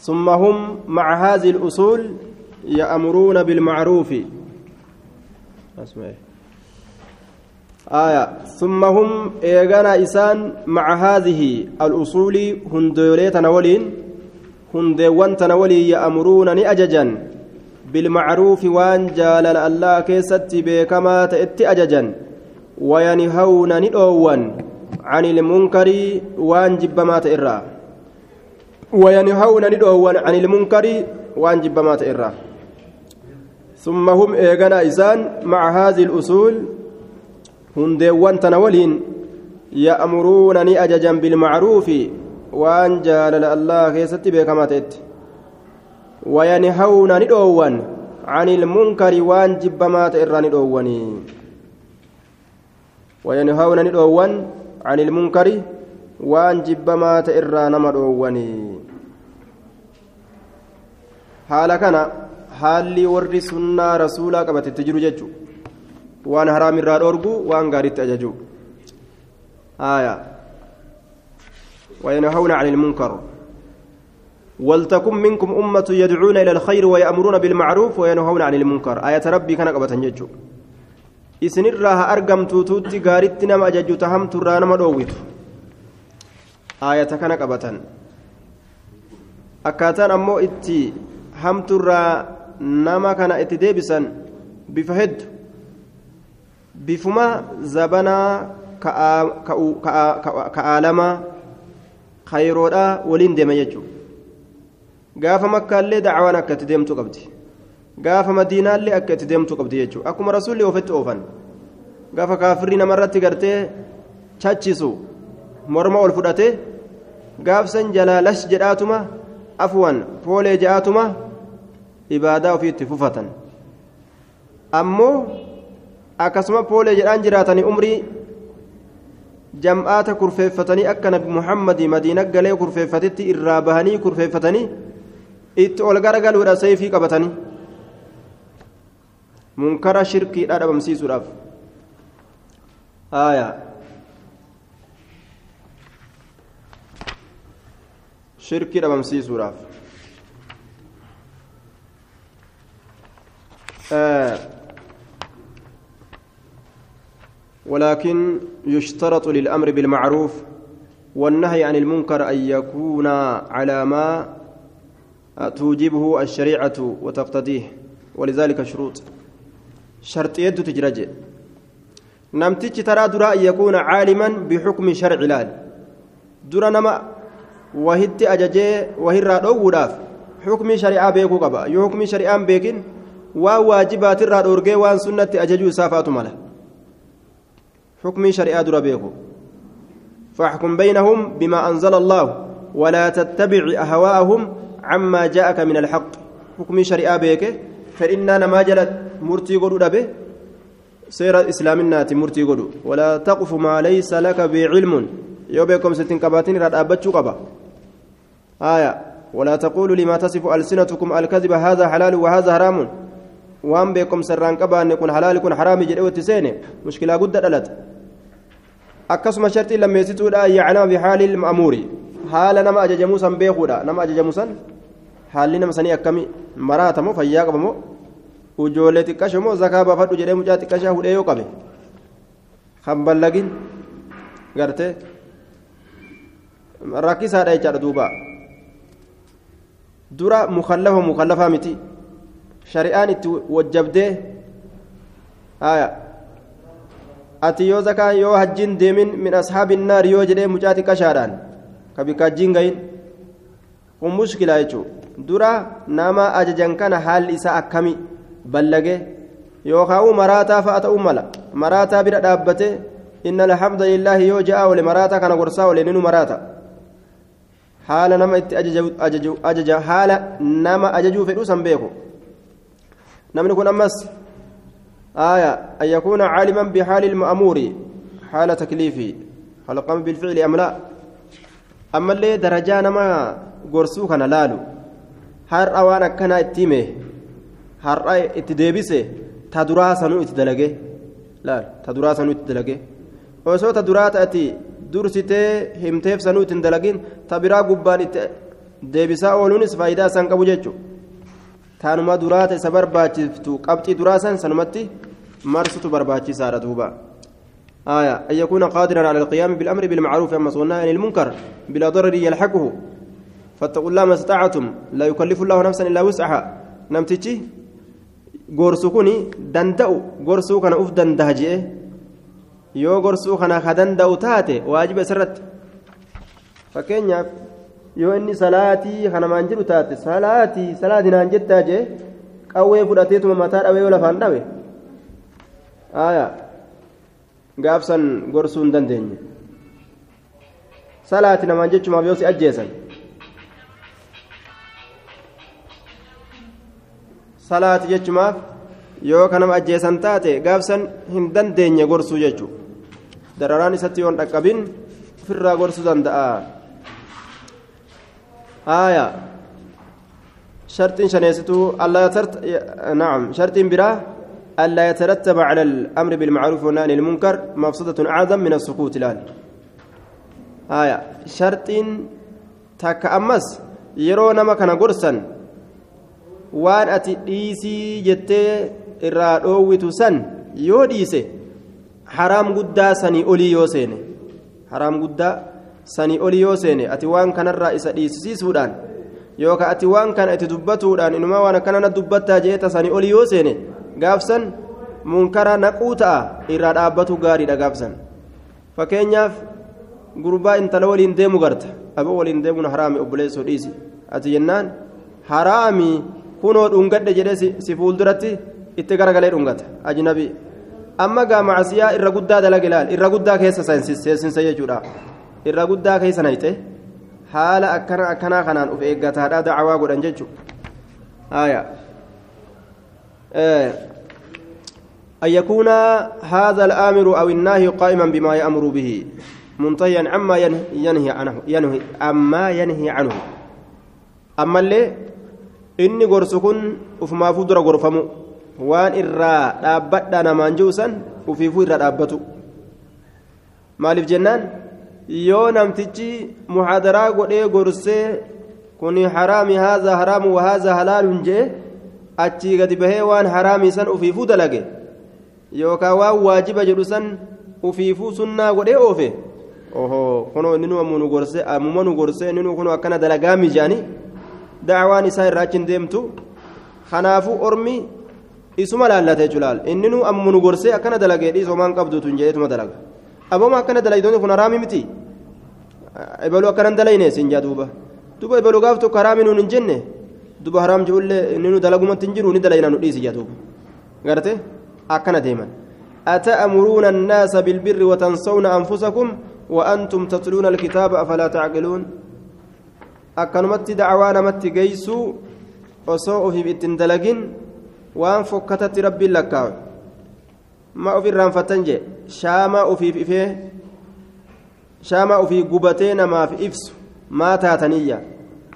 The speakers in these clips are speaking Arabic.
ثم هم مع هذه الأصول يأمرون بالمعروف. آية. ثم هم إيغانا إسان مع هذه الأصول هندولي تنولين هندوان تنولي يأمرون نأججا بالمعروف وان جالل الله كيست بكما تأتي أججا وينهون ندوان عن المنكر وان جبما تئرا. وينهون ندوان عن المنكر وأن جبما تئرا ثم هم إيغانا إسان مع هذه الأصول. ni ajajan bilmacruufi waan jaalala allah keessatti beekamaa ta'etti wayanhawna ni dhoowwan عن المنكر وأن جبما تئران دووني وينهون ندوون عن المنكر وأن جبما تئران مدووني حال كان حالي ورد سنة رسولا قبت التجر ججو waan haraam irraa dhoorgu waan gaariitti ajaju آية وينهون عن المنكر ولتكن منكم أمة يدعون إلى الخير ويأمرون بالمعروف وينهون عن المنكر آية ربي كان قبة ججو إسن الراها أرقم توتوتي غارت نما أججو تهم ترانا مدويت آية كان قبة أكاتان أمو إتي hamtuurraa nama kana itti deebisan bifa heddu bifuma zabanaa ka'aalamaa khayroodhaa waliin deema jechuudha gaafa makkaallee dacwaan akka itti deemtu qabdi gaafa madiinaallee akka itti deemtu qabdi jechuudha akkuma rasuulli ofitti oofan gaafa kaafirri namarratti gartee chachisu morma ol fudhate gaafsan jalaa lash jedhaatuma afuwan poolee jedhaatuma. Ibaadaa ofiitti fufatan ammoo. akkasuma poolee jedhaan jiraatanii umrii jam'aata kurfeeffatanii akka nabi muhammadii madiina galee kurfeeffatitti irraa bahanii kurfeeffatanii itti ol garagaluudha seefii qabatanii munkara shirkiidha dhabamsiisuudhaaf aayaa shirkii dhabamsiisuudhaaf ولكن يشترط للأمر بالمعروف والنهي عن المنكر أن يكون على ما توجبه الشريعة وتقتضيه ولذلك شروط. شرط يد تجرج. نمتج ترى درا أن يكون عالما بحكم شرع الال درا نما وهد أججي وهر دووداف حكم شريعة بيكو قبا يحكم شريعة بيكين وواجبات الرادورجي وان سنة أججو سافات ماله حكم شريعة دربيكو فاحكم بينهم بما أنزل الله ولا تتبع أهواءهم عما جاءك من الحق حكم شريعة بيك فإننا ما جلت مرتي قدو به سير إسلامنا مرتي قدو ولا تقف ما ليس لك بعلم يوبيكم ستين كباتين راد أبتشو قبا آية ولا تقولوا لما تصف ألسنتكم الكذب هذا حلال وهذا حرام waan beekumsa irraan qabaanne kun halaali kun haraami jedhee itti seene mushkilaa guddaa dhalata akkasuma shartii lammeessituudha yaclama bihaali ilma'amuuri haala nama ajajamuu san beekuudha nama ajajamu san haalli nama sanii akkami maraata moo fayyaa qaba moo ujoollee xiqqasho moo zakaa baafadhu jedhee mucaa xiqqashaa hudhee yoo qabe kan ballagin gartee rakkisaadha jechaadha duuba dura mukallafa mukallafaa miti shari'aan itti wajjabdee ati yoo zakaa yoo hajjiin deemin min ashaabi naar yoo jedhee mucaa xiqqashaadhaan ka bikka hajjiin gahin kun mushkilaa jechuu dura nama ajajan kana haalli isaa akkami ballage yookaan maraataa fa'a ta'uu mala maraataa bira dhaabbate inna alhamda lillaahi yoo ja'a ole maraataa kana gorsaa ole ninu maraata haala nama itti ajaja haala nama ajajuu fedhuu san beeku namni kun ammas آية أن يكون عالما بحال المأمور حال تكليفه هل قام بالفعل أم لا أما اللي درجة نما قرسو كان لالو هر أوانا كان اتيمه هر اتديبسه تدرا سنو اتدلقه لا تدرا سنو اتدلقه osoo ta duraa ta'ati dursitee himteef sanuu ittiin dalagin ta biraa gubbaan itti deebisaa ooluunis faayidaa isaan qabu jechuudha taanuma duraata isa barbaachiftu qabxii duraasan sanumatti marsutu barbaachisaadha duuba آية أن يكون قادرا على القيام بالأمر بالمعروف أما والنهي عن المنكر بلا ضرر يلحقه فاتقوا الله ما استطعتم لا يكلف الله نفسا إلا وسعها نمتجي gorsuu kun danda'u gorsuu kana uf dandaha jee yoo gorsuu kana ka danda'u taate waajiba isarratti fakkeenyaaf yoo inni salaatii kanamaan jedhu taate salaatii salaatii naan jettaa jee qawwee fudhateetuma mataa dhawee yoo lafaan dhawe aayaa gaafsan gorsuu hin dandeenye salaati namaan jechumaaf yoo si ajjeesan salaati jechumaaf yoo kanama ajjeesan taate gaafsan hin dandeenye gorsuu jechuudha dararaan isatti yoon dhaqqabin ofirraa gorsuu danda'a aayaa shartiin shaneessituu naam shartiin biraa ألا يترتب على الأمر بالمعروف والنهي المنكر مفسدة أعظم من السكوت الآن آية شرط تكأمس يرون ما كان قرصا dhiisii jettee irraa dhoowwitu san yoo dhiise haraam guddaa sanii olii yoo seene haraam guddaa sanii olii yoo seene ati waan kanarraa isa dhiisisiisuudhaan yookaan ati waan kana itti dubbatuudhaan inumaa waan akkana na dubbattaa jeeta sanii olii yoo seene gaafsan munkara naquu ta'a irraa dhaabbatu gaariidha gaafsan. Fakkeenyaaf gurbaa intala waliin deemu garta. Aboo waliin deemuun haraami obboleessoo dhiisi. Ati jennaan haraami. kunoo dhungadhe jedhee si fuulduratti itti garagalee dhungata. Ajnabi amma gaa macasiyaa irra guddaa dalaga ilaal irra guddaa keessa seensinsa jechuudha irra guddaa keessa nayte haala akkana akkanaa kanaan uf eeggataadha dacwaa godhan jechuudha haya أن يكون هذا الآمر أو الناهي قائما بما يأمر به منتهيا عما ينهي عنه ينهي عما ينهي عنه أما اللي inni gorsu kun ufumaafuu dura gorfamu waan irraa dhaabbadha namaan jiru san ufiifuu irraa dhaabbatu maaliif jennaan Yoo namtichi muhaadaraa godhee gorsee kuni haraami haazaa haraamu wahaazaa halaalun jee achii gadi bahee waan haraamii san ufiifuu dalage yookaan waan waajiba jedhu san ufiifuu sunnaa godhee oofe oho kunoo inni nu gorsee ammuma nu gorsee inni nu kunoo akkana dalagaa mijaanii dacwaan isaa irraa achi hin deemtu kanaafuu ormi isuma laallate julaal inni nu ammu nu gorsee akkana dalagee dhiisoo maan qabdutu hin jedheetuma dalaga abooma akkana dalaydoonni kun haraami miti ibalu akkanan dalayne siin jaa duuba duuba ibalu gaaf tokko haraami nuun hin jenne duuba haraam jedhullee inni nu dalagumatti hin jiru ni dalayna nu dhiisi jaa duuba garte akkana deeman أتأمرون الناس بالبر وتنسون أنفسكم وأنتم تتلون الكتاب أفلا تعقلون akkanumatti dacwaa namatti geeysuu osoo ofiif ittiin dalagin waan fokkatatti rabbiin lakkaawe ma of irraanfattan jee shaamaa ofiif ifee shaamaa ofii gubatee namaaf ibsu maa taataniyya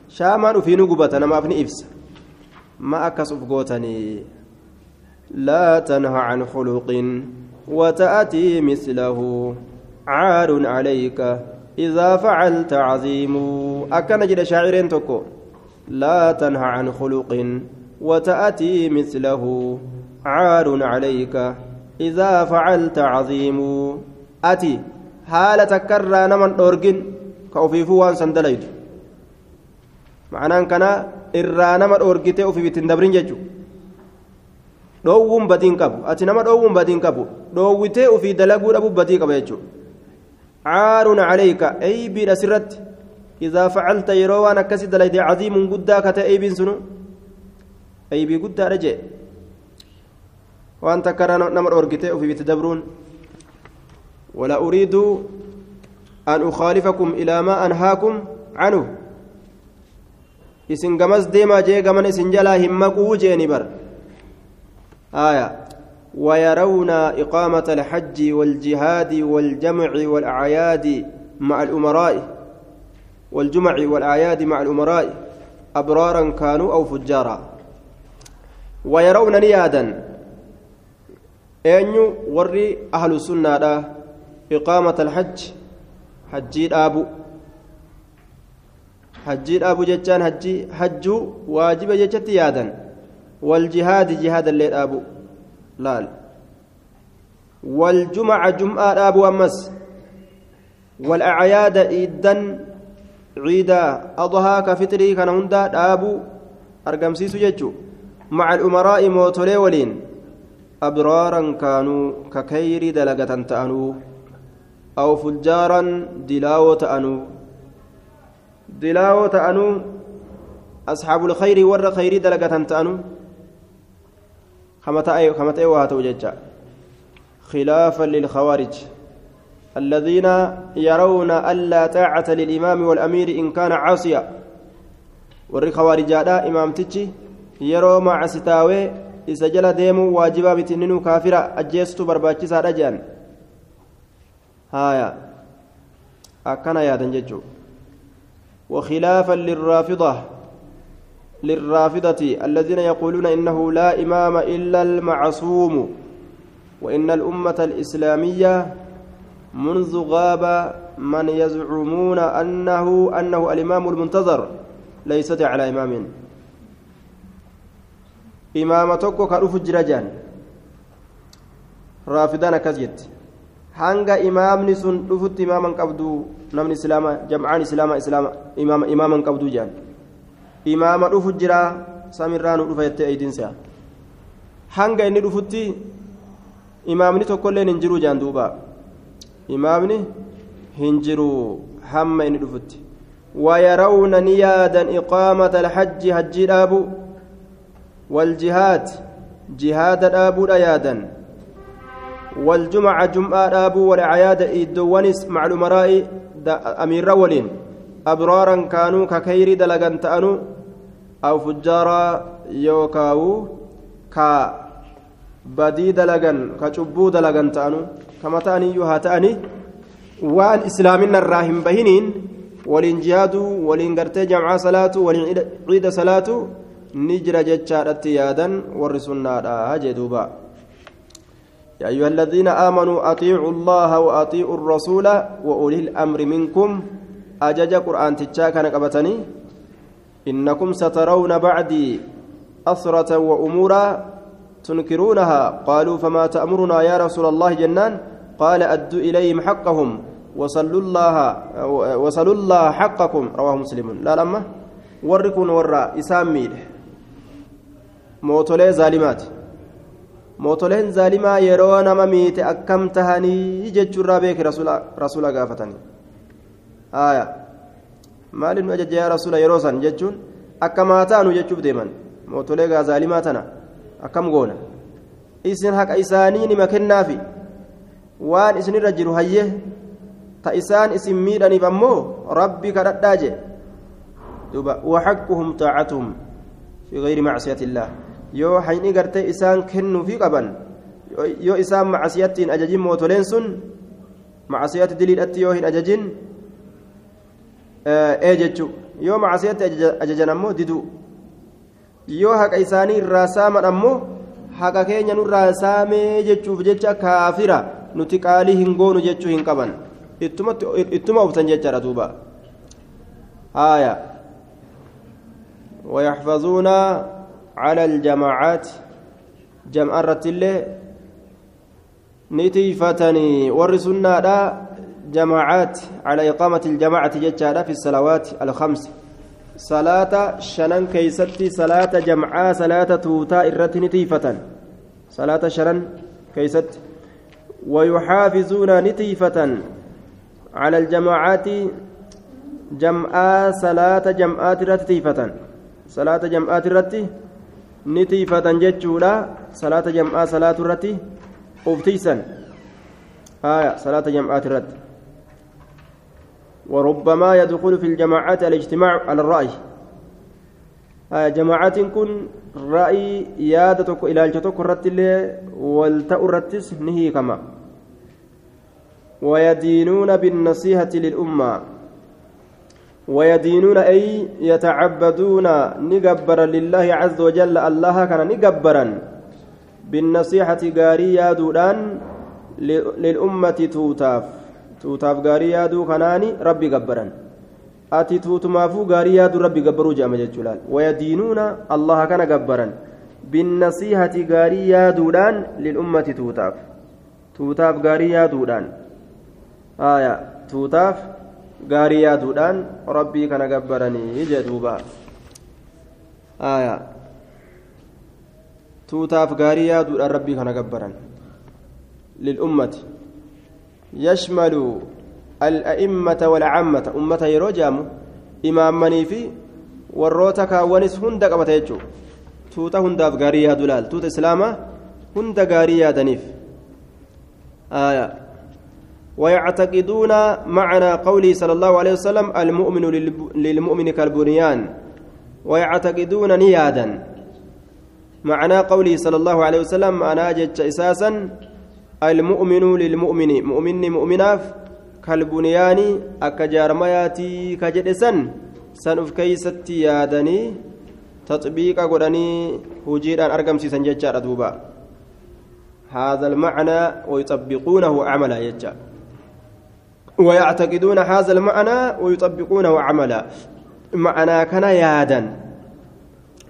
shaamaan ofiinu gubata namaaf ni ibsa ma akkas uf gootanii laa tanha can khuluqin وتأتي مثله عار عليك إذا فعلت عظيم أكن جد شاعرين تكو لا تنهى عن خلق وتأتي مثله عار عليك إذا فعلت عظيم أتي حالة كرى نمن أورجن كوفيفو وان سندليت معناه كان إرى نمن أورجته وفي بتندبرين ججو dhoowwuun badii qabu. Ati nama dhoowwuun badii qabu. Dhoowwitee ofii dalaguu dhabu badii qaba jechuudha. عليك أي بير سرت إذا فعلت يروان كسد ليدي عظيم قدا كتا أي بين سنو أي بي قدا رجع وأنت كرا نمر أورجتي وفي بتدبرون ولا أريد أن أخالفكم إلى ما أنهاكم عنه. isin gamas deemaa jee gaman isin jalaa hin maquu jeeni ويرون إقامة الحج والجهاد والجمع والأعياد مع الأمراء. والجمع والأعياد مع الأمراء. أبرارا كانوا أو فجارا. ويرون نيادا. أن وري أهل السنة إقامة الحج حجي أبو hajjii dhaabuu jechaan hajjii hajjuu waajiba jechatti yaadan waljihaadi jihaada illee dhaabu laal والجمعة جمعة أبو أمس. والأعياد إيدا عيدا أضحى كفتري كان هندا أبو أرقم سيسو ججو مع الأمراء موتولي ولين. أبرارا كانوا ككير دلقة تأنو أو فجارا دلاوة تأنو. دلاوة تأنو أصحاب الخير ور خير دلقة تأنو. خمتأي خمتأي وهاتو ججا. خلافا للخوارج. الذين يرون ألا طاعة للإمام والأمير إن كان عاصيا. ور خوارجادا إمام تجي. يرو مع ستاوي. إذا جل ديمو واجبا بتنينو كافرة أجيستو برباچيسا رجان هايا. أكنا يا دنججو. وخلافا للرافضة للرافضة الذين يقولون إنه لا إمام إلا المعصوم وإن الأمة الإسلامية منذ غاب من يزعمون أنه أنه الإمام المنتظر ليست على إمام. إمامتك كأرف جرجان رافضان كزيت hanga imaamni sun dhufutti imaaman qabdu namni islaama jam'aan islaama islaama imaama imaaman qabdu jedhan imaama dhufu jira samirraa nu dhufa jettee eeydiinsa hanga inni dhufutti imaamni tokkolleen hin jiru jedhan duuba imaamni hin jiru hamma inni dhufutti ويرون نيادا إقامة الحج حج الأبو والجهاد جهاد الأبو أيادا والجمعة جمعة أبو والأعياد إدوانس مع الأمراء أمير ولين أبرارا كانوا ككير دلغان تأنو. أو فجارا يوكاو كا بدي دلغان كشبو دلغان تأنو. كما تأني يوها تأني. وأن إسلامنا الراهم بهنين. ولين جهادو ولين قرتي جمعة صلاة ولين عيد صلاة. نجر جتشارت يادا ورسلنا هاجدوبا يا أيها الذين آمنوا أطيعوا الله وأطيعوا الرسول وأولي الأمر منكم. أجج قرآن تجاكا نقبتني إنكم سترون بعدي أثرة وأمورا تنكرونها. قالوا فما تأمرنا يا رسول الله جنان. قال أدوا إليهم حقهم وصلوا الله وصلوا الله حقكم. رواه مسلم. لا لما. وركون ورا. إسامي موتولي ظالمات. Mootoleen zaalimaa yeroo nama miite akkam tahanii jechuurraa beeke rasuula gaafatanii haaya maaliif nu ajaja yaa rasuula yeroo san jechuun akka maataanu jechuuf deeman mootolee gaa zaalimaa tana akkam goona isin haqa isaanii nima kennaafi waan isinirra jiru hayyee ta isaan isin miidhaniif ammoo rabbi kadhadhaa jee duuba waxaqquhum taacatuhum fi gayri macsiyati illaah yoo hayni gartee isaan kennuufii qaban yoo isaan macasiyatti hin ajajin mootoleen sun macasiyatti diliidhatti yoo hin ajajin ee jechu yoo macasiyatti ajajan ammoo diduu yoo haqa isaanii irraa saaman ammoo haqa keenya nurraa saamee jechuuf jecha kaafira nuti qaalii hin goonu jechuu hin qaban ittuma uftan jechaadha duuba haaya ويحفظون على الجماعات جمع الرتلة نتيفتني ورسلنا لا جماعات على إقامة الجماعة جتشارة في الصلوات الخمس. صلاة شنن كيستي صلاة جمعة صلاة توتا إرت نتيفة صلاة شنن كيست. ويحافظون نتيفة على الجماعات جمعة صلاة جمعات رتيفة صلاة جمعات رتي ni tiifatan jechuudha. Salaata jam'aa salaatu irratti uftiisan haya salaata jam'aati irratti. وربما يدخل في الجماعات الاجتماع على الرأي آه جماعات كن رأي يادتك إلى الجتك الرتل والتأرتس نهي كما ويدينون بالنصيحة للأمة ويدينون أي يتعبدون نجبرا لله عز وجل الله كان نجبرا بالنصيحة غاري يادودان للأمة توتاف توتاف غاري يادو كناني ربي جبرا ati tuutumaafuu gaarii yaaduu rabbi gabbaruu jedhama jechuudhaan wayadiinuuna allaha kana gabbaran binnasiihati gaarii yaaduudhaan lil'ummati tuutaaf tuutaaf gaarii yaaduudhaan aya tuutaaf gaarii yaaduudhaan rabbii kana gabbaranii jedhuuba tuutaaf gaarii yaaduudhaan rabbii kana gabbaran lil'ummati yashmalu الأئمة والعامة أمة يروجام إمامني في warroota kaawwanis hunda qabata jechuun tuuta hundaaf gaarii yaadu laal tuuta islaamaa hunda gaarii yaadaniif ويعتقدون معنى قوله صلى الله عليه وسلم المؤمن للمؤمن كالبنيان. ويعتقدون نيادا. معنى قوله صلى الله عليه وسلم أنا جدت إساسا المؤمن للمؤمن. مؤمن مؤمناف jedhe san san uf keeysatti yaadanii taxbiiqa godhanii hujiidhaan argamsiisan jechaadha duuba هذا المعنى ويطبقونه عملا يجا. ويعتقدون هذا المعنى ويطبقونه عملا. معنى كان يادا.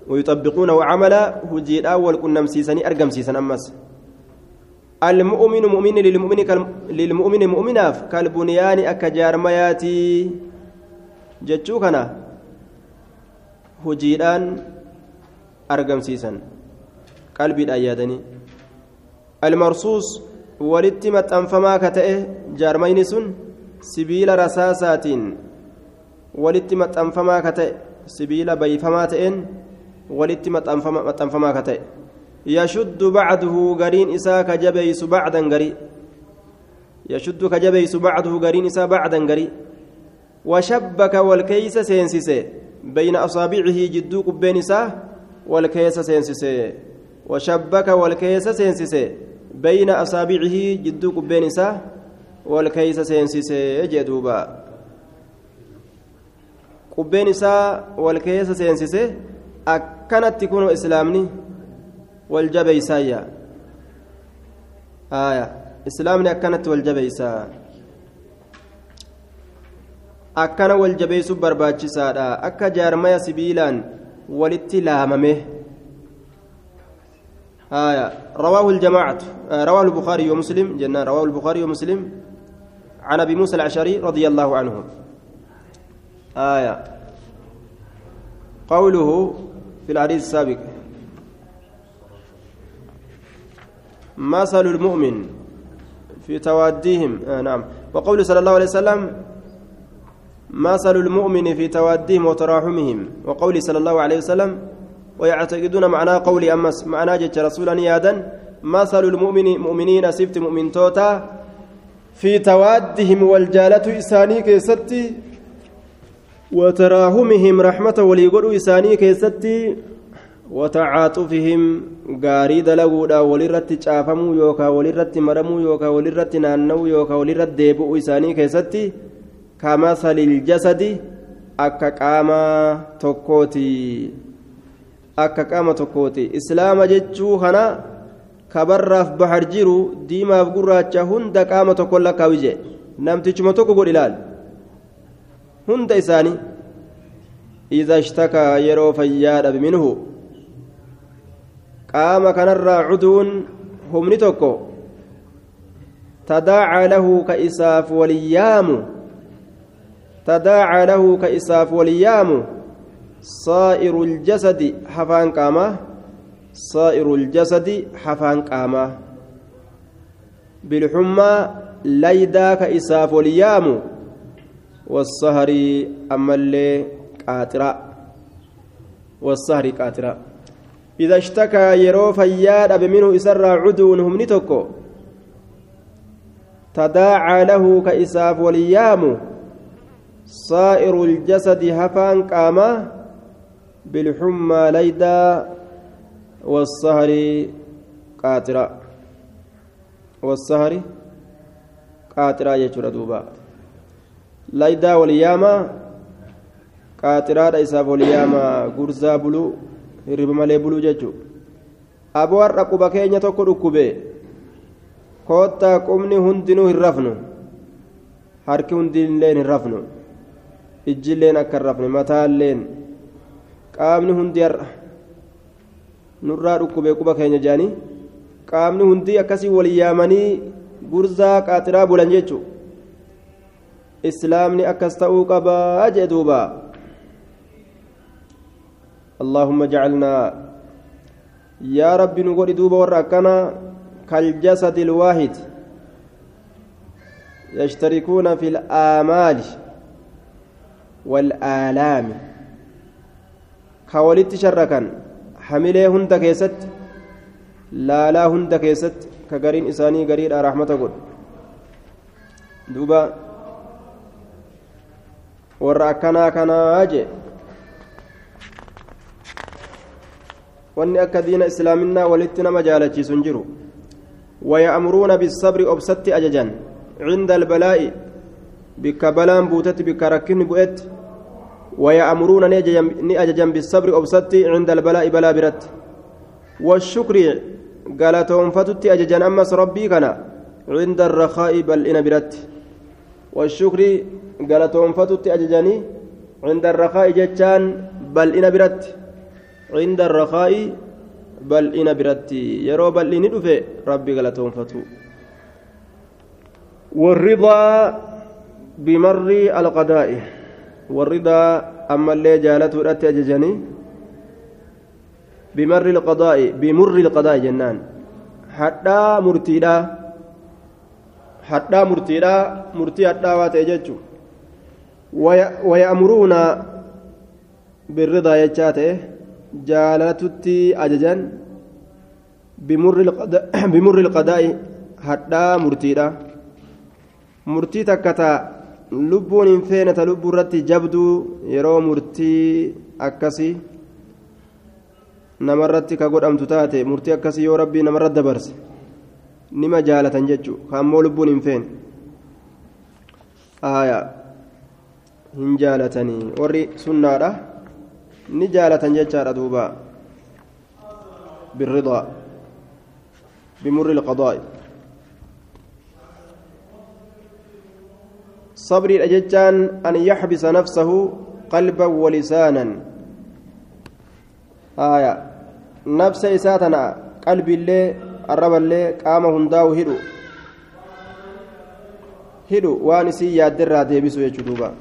ويطبقونه عملا هجير أول كنا مسيسني أرقم سيسن أمس. المؤمن مؤمن للمؤمن للمؤمن مؤمناف. كالبنيان أكجار مياتي. جتشو كنا هجيران أرقم سيسن قلبي الأيادني المرصوص maxxanfamaa ka ta'e jaarmayni sun sibiila rasaasaatiin walitti maxxanfamaa ka ta'e sibiila bayfamaa ta'een walitti maxxanfamaa ka ta'e. يشد بعده قرين إسا كجبيس بعدا قري يشد كجبيس بعده قرين إسا بعدا قري وشبك والكيس سينسسي بين أصابعه جدو قبين إسا والكيس سينسسي وشبك والكيس سينسسي والكيس سينسسي جدوبا قبين إسا والكيس سينسسي أكنت تكون إسلامني والجبيسايا آية إسلامنا أكنت والجبيسا أكنا والجبيس برباچسا أكا جارميا سبيلان ولتي لاممه آية رواه الجماعة رواه البخاري ومسلم جنة رواه البخاري ومسلم عن أبي موسى الأشعري رضي الله عنه. آية. قوله في الحديث السابق. مثل المؤمن في تواديهم. آه نعم. وقول صلى الله عليه وسلم مثل المؤمن في تواديهم وتراحمهم. وقول صلى الله عليه وسلم ويعتقدون معنى قولي أمس معنى جت رسولا يادا مثل المؤمن مؤمنين سفت مؤمن توتا في توادهم والجالة إساني كيستي وتراحمهم رحمة وليقولوا إساني كيستي وتعاطفهم غاري دلغودا ولرت چافمو يوكا ولرت مرمو يوكا ولرت نانو يوكا ولرت ديبو إساني كيستي كمثل الجسد akka qaama tokkooti akka qaama tokkooti islaama jechuu kana kabarraaf bahar jiru diimaaf gurraacha hunda qaama tokko lakkaawi jee namtichuma tokko godh ilaal hunda isaanii إذا اشتكى يرو فياد منه qaama kanarraa cuduun humni tokko tadaacaa lahu ka isaaf waliyyaamu tadaacaa lahu ka isaaf waliyyaamu saa'iru ljasadi hafaan qaamaa ljasadi hafaan qaamaa bilxummaa laydaa ka isaaf waliyyaamu والسهري أما اللي قاترة والسهري قاترة إذا اشتكى يرو فياد منه إسر عدو هم تداعى له كإساف وليام صائر الجسد هفان قاما. بالحمى ليدا والسهر قاترا والسهر قاترا يجر دوبا ليدا ولياما قاترا إساف ولياما غرزا بلو hirriba malee buluu jechuun aboo har'a quba keenya tokko dhukkube koottaa qubni hundinuu hin rafnu harki hundillee hin rafnu ijjilleen akka hin rafne mataalleen qaamni hundi har'a nurraa dhukkubee quba keenya jedhanii qaamni hundi akkasii wal yaamanii gurzaa qaaxiraa bulan jechuudha islaamni akkas ta'uu qabaa jee duuba اللهم اجعلنا يا رب نقول دوبا وركنا كالجسد الواحد يشتركون في الآمال والآلام كولت شركا حمله هند كيست لا لا هند كيست كقرين إساني قرير رحمة قل دوبا ورأكنا كنا أجي wanni akka diina islaaminaa walitti nama jaalachiisu hin jiru waya'muruuna bisabri obsatti ajajan cinda albalaa'i bikka balaan buutetti bikka rakkinni bu'etti waya'muruuna ni ajajan bisabri obsatti cinda albalaa'i balaa biratti washukri galatoonfatutti ajajan ammas rabbii kana cinda arrakaa'i bal'ina biratti washukri galatoonfatutti ajajanii cinda arrakaa'i jechaan bal'ina biratti عند الرخاء بل إن برتي يرو بل إن دفع ربي غلطون فتو والرضا بمر القضاء والرضا أما اللي جالته رأتي أججني بمر القضاء بمر القضاء جنان. حتى مرتيدا. حتى مرتيدا. مرتي حتى واتججو ويأمرون بالرضا يجاته. jaalatutti ajajan bimurri ilqadaa'i hadhaa murtiidha murtii takka ta lubbuun hin feene ta lubbuu irratti jabduu yeroo murtii akkasii namarratti ka godhamtu taate murtii akkasii yoo rabbii namarratti dabarse nima jaalatan jechuu kaammoo lubbuun hin feene. Hin jaalatanii. Warri sunnaadha ni jaalatan jechaadha duuba. Birridaa bimurri ilqadaa'i sabriidha jechaan an yaxbisa nafsahu qalban walisaanan aya nafsa isaa tana qalbiillee arraballee qaama hundaa'u hidhu hidhu waan isii yaadderraa deebisu jechuu duuba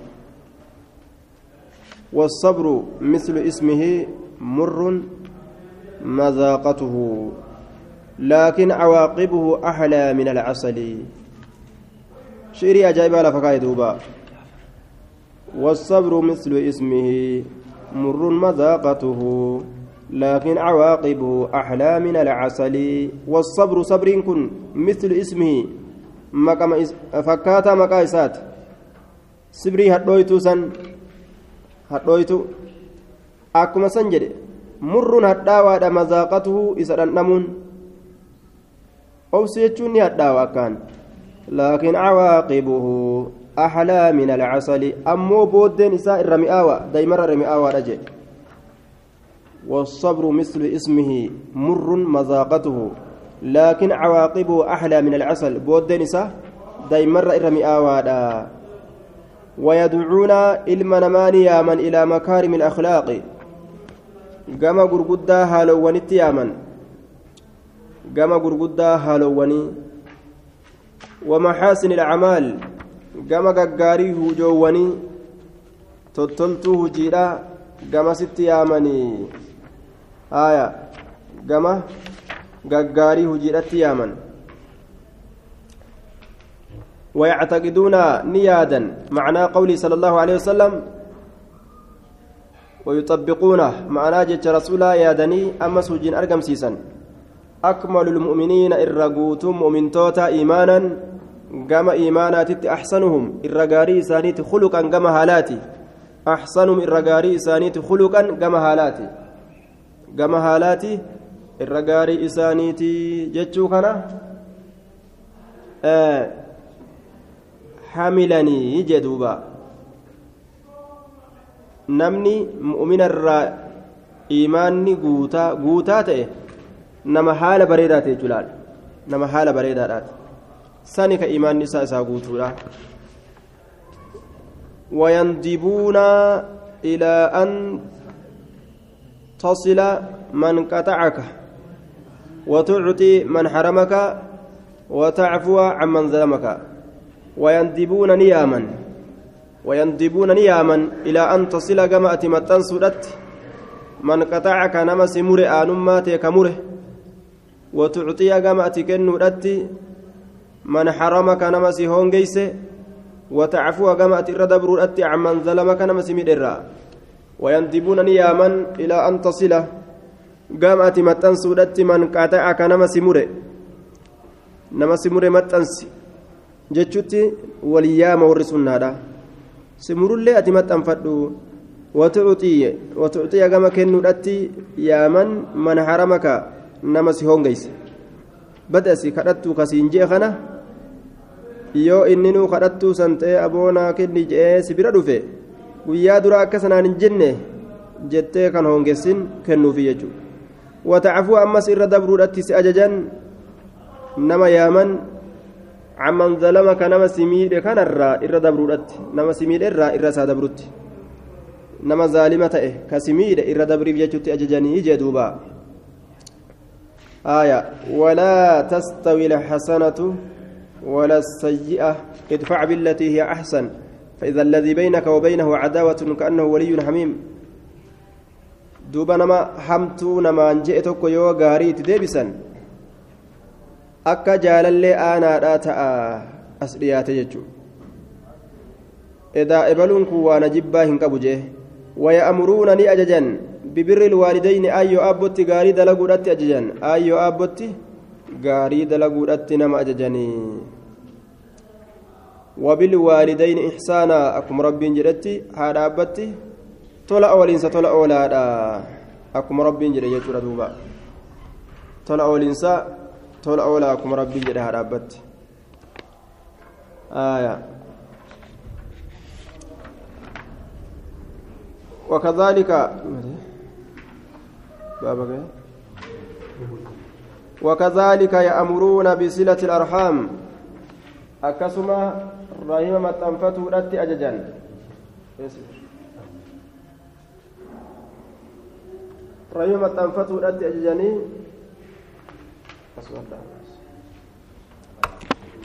والصبر مثل اسمه مر مذاقته لكن عواقبه أحلى من العسل شعري أجايب على فكاية دوبا. والصبر مثل إسمه مر مذاقته لكن عواقبه أحلى من العسل. والصبر صبر كن مثل إسمه مكما فكاتا مكايسات صبري هدويتو سن akkuma san jedhe murruun hadhaawaadha mazaaqatuhu isa dhandhamuun obsi jechuun ni hadhaawa axlaa min alcasali ammoo booddeen isaa irra mi'aawa daa'imarra irra mi'aawaadha jedhe والصبر مثل اسمه مر مذاقته. لكن عواقبه أحلى من العسل. بود نساء دايما آوادا ويدعون إلما نمان يامن إلى مكارم الأخلاق. قام غرغدا هالوانيت يامن قام غرغدا هالواني ومحاسن الأعمال. قام غغاري هجواني. تتلتو هجيرا. قام ست يامني آية. قام غغاري هجيرا يامن ويعتقدون نيادا. معنى قوله صلى الله عليه وسلم. ويطبقونه معنى جت رسولا يادني. أما سوجين أرقم سيسا أكمل المؤمنين إرقوتم مؤمن توتا إيمانا. قام إيمانات أحسنهم إرقاري سانيت خلقا قام هالاتي أحسنهم إرقاري سانيت خلقا قام هالاتي قام هالاتي إرقاري إسانيتي جتشو كان آه hamilanii jee duuba namni mu'mina irraa imaanni guutaa guutaa ta'e nama haala bareedaa ta'e nama haala bareedaadhaati sani ka imaanni isaa ويندبون إلى أن تصل من قطعك وتعطي من حرمك وتعفو عمن ظلمك. ويندبون نياما ويندبون نياما إلى أن تصل كما أتمتن سودت من قطعك نما سمر آنما تيكمره وتعطي كما أتكن من حرمك نما سيهون جيسه وتعفو كما أتردبر عمن ظلمك نما سميدرا ويندبون نياما إلى أن تصل كما أتمتن سودت من قطعك نما سمره nama si mure maxxansi jechuutti waliyyaama warri sunnaadha si murullee ati maxxanfadhu watuuxiya gama kennuudhatti yaaman man haramaka nama si hongeyse badasi kadhattuu kasiin jee kana yoo inninuu kadhattuu san ta'ee aboonaa kenni je'ee si bira dhufe guyyaa dura akka sanaan hin jenne jettee kan hongessin kennuufi jechuudha watacafuu ammas irra dabruudhatti si ajajan nama yaaman amman zalamaka nama simiidhe kanarraa irra dabruudhatti nama simiidhe irraa irra isaa dabrutti nama zaalima ta'e ka simiidhe irra dabriif jechutti ajajanii jee duuba آية ولا تستوي الحسنة ولا السيئة ادفع بالتي هي أحسن فإذا الذي بينك وبينه عداوة كأنه ولي حميم دوبا نما حمتو نما انجئتك يو غاري تدبسا akka jaalallee aanaadhaa ta'a as dhiyaate jechuudha edaa ebaluun kun waan ajibbaa hin qabu jee waya'amuruuna ni ajajan bibirri ilwaalidayni ayyoo aabbotti gaarii dalaguudhatti ajajan ayyoo aabbotti ajajanii wabilwaalidayni ihsaanaa akkuma rabbiin jedhetti haadha abbatti tola ooliinsa tola oolaadha akkuma rabbiin jedhe jechuudha duuba tola ooliinsa tola oolaa akkuma rabbiin jedhe haa dhaabbatti وكذلك وكذلك يأمرون بصلة الأرحام أكسما rahima maxxanfatuudhaatti ajajan rahima maxxanfatuudhaatti ajajanii